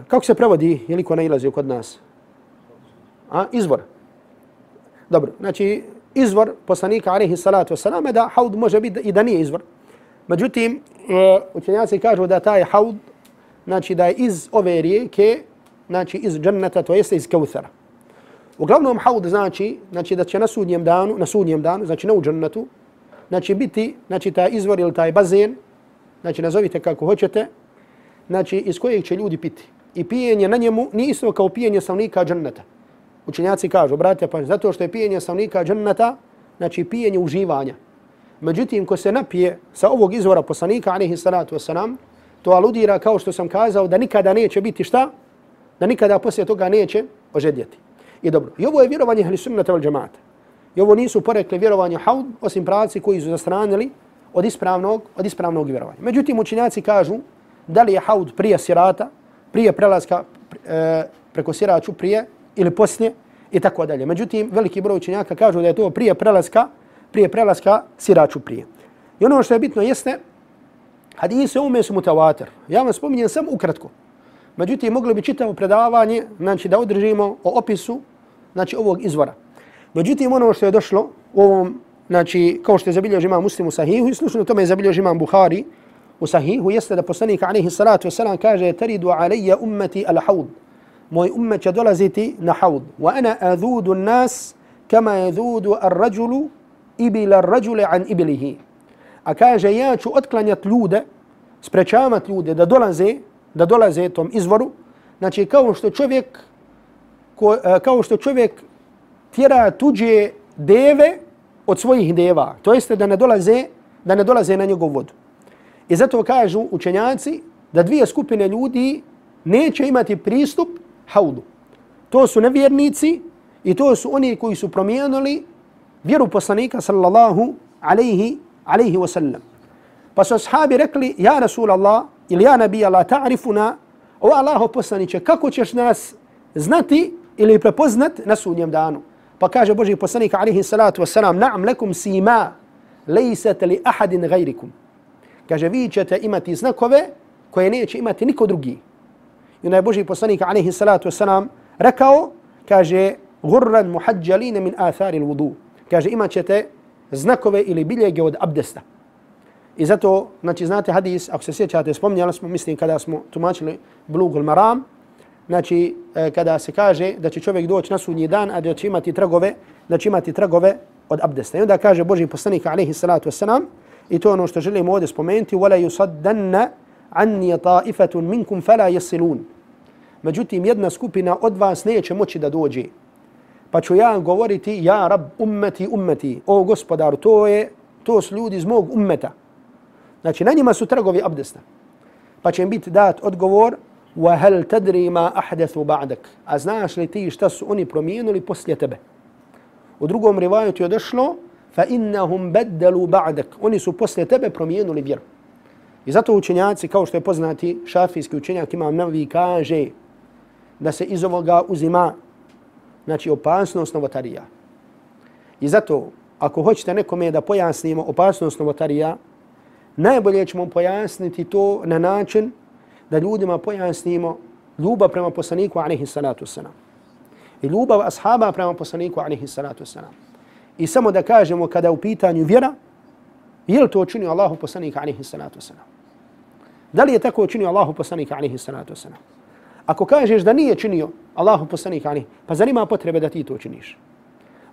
Kako se prevodi, ili ko nailazi kod nas? A, izvor. Dobro, znači izvor poslanika alaihi salatu wasalam da haud može biti i da nije izvor. Međutim, e, učenjaci kažu da taj haud znači da je iz ove rijeke, znači iz dženneta, to jeste iz kauthara. Uglavnom haud znači, znači da će na sudnjem danu, na sudnjem danu, znači na u džennetu, znači biti, znači taj izvor ili taj bazen, znači nazovite kako hoćete, znači iz kojeg će ljudi piti. I pijenje na njemu nije isto kao pijenje stavnika dženneta. Učenjaci kažu, brate, pa zato što je pijenje stanovnika dženneta, znači pijenje uživanja. Međutim, ko se napije sa ovog izvora poslanika, alaihi salatu wasalam, to aludira kao što sam kazao da nikada neće biti šta? Da nikada poslije toga neće ožedjeti. I dobro, i ovo je vjerovanje ahli sunnata wal džamata. I ovo nisu porekli vjerovanje haud, osim pravci koji su zastranili od ispravnog, od ispravnog vjerovanja. Međutim, učinjaci kažu da li je haud prije sirata, prije prelaska e, preko siraču prije ili poslije i tako dalje. Međutim, veliki broj učenjaka kažu da je to prije prelaska, prije prelaska siraču prije. I ono što je bitno jeste Hadise ume su mutawatir. Ja vam spominjem samo ukratko. Međutim, mogli bi čitavo predavanje znači, da održimo o opisu znači, ovog izvora. Međutim, ono što je došlo u ovom, znači, kao što je zabilježi imam muslim u sahihu, i slušno tome je zabilježi imam Buhari u sahihu, jeste da poslanik alaihi salatu wasalam kaže teridu alaija ummeti al haud. Moj ummet će dolaziti na haud. Wa ana azudu nas kama adhudu ar rajulu ibila ar rajule an ibilihi a kaže ja ću otklanjati ljude, sprečavati ljude da dolaze, da dolaze tom izvoru, znači kao što čovjek ko, e, kao što čovjek tjera tuđe deve od svojih deva, to jeste da ne dolaze, da ne dolaze na njegov vodu. I zato kažu učenjaci da dvije skupine ljudi neće imati pristup haudu. To su nevjernici i to su oni koji su promijenili vjeru poslanika sallallahu alaihi alaihi wasallam. Pa su ashabi rekli, ja Rasul Allah, ili ja Nabi Allah, ta'rifuna, o Allaho poslaniće, kako ćeš nas znati ili prepoznat na sudnjem danu? Pa kaže Boži poslanik, alaihi salatu wasalam, na'am lekum sima, lejsete li ahadin gajrikum. Kaže, vi ćete imati znakove koje neće imati niko drugi. Je Boži poslanik, alaihi salatu wa sallam, rekao, kaže, gurran muhađaline min athari l-vudu. Kaže, imat ćete znakove ili biljege od abdesta. I zato, znači, znate hadis, ako se sjećate, spomnjali smo, mislim, kada smo tumačili blugul maram, znači, e, kada se kaže da će čovjek doći na sudnji dan, a da će imati tragove, da će imati tragove od abdesta. I onda kaže Boži poslanik, alaihi salatu wasalam, I to ono što želimo ovdje spomenuti. وَلَا يُصَدَّنَّ عَنِّي طَائِفَةٌ مِنْكُمْ فَلَا يَسِلُونَ Međutim, jedna skupina od vas neće moći da dođe. Pa ću ja govoriti, ja rab ummeti, ummeti. O gospodaru, to je, to su ljudi iz mog ummeta. Znači, na njima su trgovi abdesta. Pa će im biti dat odgovor, وَهَلْ تَدْرِي مَا أَحْدَثُ بَعْدَكَ A znaš li ti šta su oni promijenili poslije tebe? U drugom rivajetu je došlo, فَإِنَّهُمْ بَدَّلُوا بَعْدَكَ Oni su poslije tebe promijenili vjeru. I zato učenjaci, kao što je poznati šafijski učenjak, imam navi, kaže da se iz ovoga uzima znači opasnost novotarija. I zato, ako hoćete nekome da pojasnimo opasnost novotarija, najbolje ćemo pojasniti to na način da ljudima pojasnimo ljubav prema poslaniku alaihi salatu wasalam. I ljubav ashaba prema poslaniku alaihi salatu wasalam. I samo da kažemo kada u pitanju vjera, je li to učinio Allahu poslanika alaihi salatu wasalam? Da li je tako učinio Allahu poslanika alaihi salatu wasalam? Ako kažeš da nije činio Allahu poslanika alaihi, pa zanima potrebe da ti to učiniš?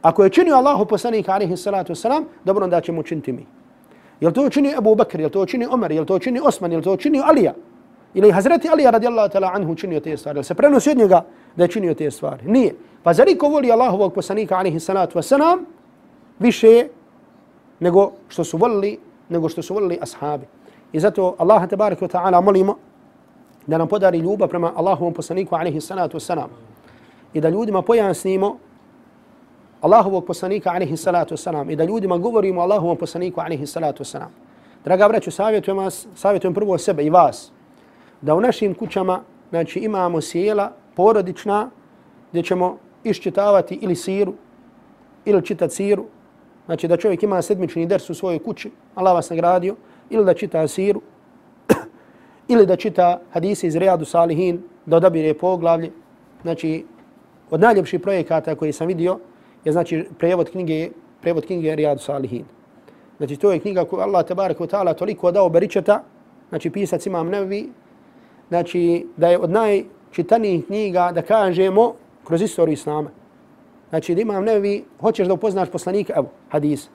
Ako je činio Allahu poslanika alaihi salatu wasalam, dobro onda ćemo učiniti mi. Je to učinio Abu Bakr, je to učinio Omer, je to učinio Osman, je to učinio Alija? Ili Hazreti Ali radijallahu ta'ala anhu činio te stvari? Se prenosi od njega da je činio te stvari? Nije. Pa zar iko voli Allahovog poslanika alaihi salatu wasalam više nego što su volili, nego što su volili ashabi. I zato Allaha tabaraka wa ta'ala molimo da nam podari ljubav prema Allahovom poslaniku alaihi salatu wasalam i da ljudima pojasnimo Allahovog poslanika alaihi salatu wasalam i da ljudima govorimo Allahovom poslaniku alaihi salatu wasalam. Draga braću, savjetujem vas, savjetujem prvo sebe i vas, da u našim kućama znači, imamo sjela porodična gdje ćemo iščitavati ili siru, ili čitati siru, znači da čovjek ima sedmični ders u svojoj kući, Allah vas nagradio, ili da čita siru, ili da čita hadise iz Rijadu Salihin, da odabire poglavlje. Znači, od najljepših projekata koji sam vidio je znači prevod knjige, prevod knjige Rijadu Salihin. Znači, to je knjiga koju Allah tabarak wa ta'ala toliko dao beričeta, znači pisac imam nevi, znači da je od najčitanijih knjiga da kažemo kroz istoriju Islama. Znači da imam nevi, hoćeš da upoznaš poslanika, evo, hadis,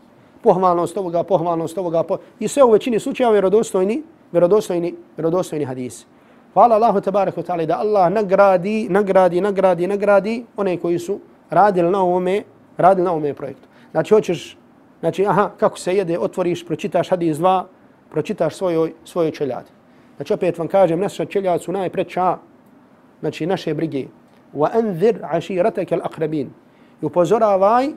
pohvalnost ovoga, pohvalnost ovoga, po... i sve u većini slučajeva vjerodostojni, vjerodostojni, vjerodostojni hadis. Hvala Allahu tabaraka wa ta'ala da Allah nagradi, nagradi, nagradi, nagradi one koji su radili na ovome, radili na ovome projektu. Znači hoćeš, znači aha, kako se jede, otvoriš, pročitaš hadis dva, pročitaš svojoj, svojoj čeljadi. Znači opet vam kažem, naša čeljad su najpreća, znači naše brige. Wa anzir aširataka. I upozoravaj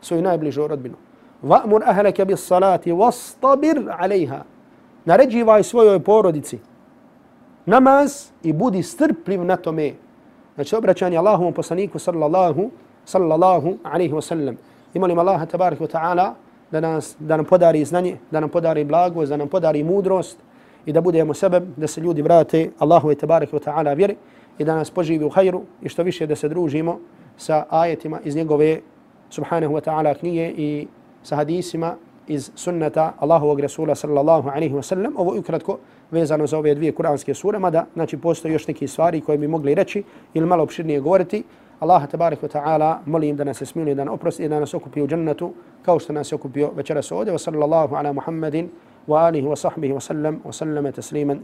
svoju najbližu rodbinu. Va'mur ahleke bis salati wastabir alejha. Naređivaj svojoj porodici namaz i budi strpljiv na tome. Znači obraćanje Allahovom poslaniku sallallahu sallallahu alaihi wa sallam. I molim Allaha tabarik wa ta'ala da, nas, da nam podari znanje, da nam podari blago, da nam podari mudrost i da budemo sebeb da se ljudi vrate Allahu tabaraka wa ta'ala vjeri i da nas poživi u hajru i što više da se družimo sa ajetima iz njegove subhanahu wa ta'ala knjige i sa hadisima iz sunnata Allahovog Rasula sallallahu alaihi wa sallam. Ovo je ukratko vezano za ove dvije kuranske sure, mada znači, postoje još neke stvari koje bi mogli reći ili malo opširnije govoriti. Allah tabarik wa ta'ala molim da nas se smili, da nas oprosti i da nas okupi u džennetu kao što nas je okupio večeras ovdje. Wa sallallahu ala Muhammedin wa alihi wa sahbihi wa sallam wa sallama tasliman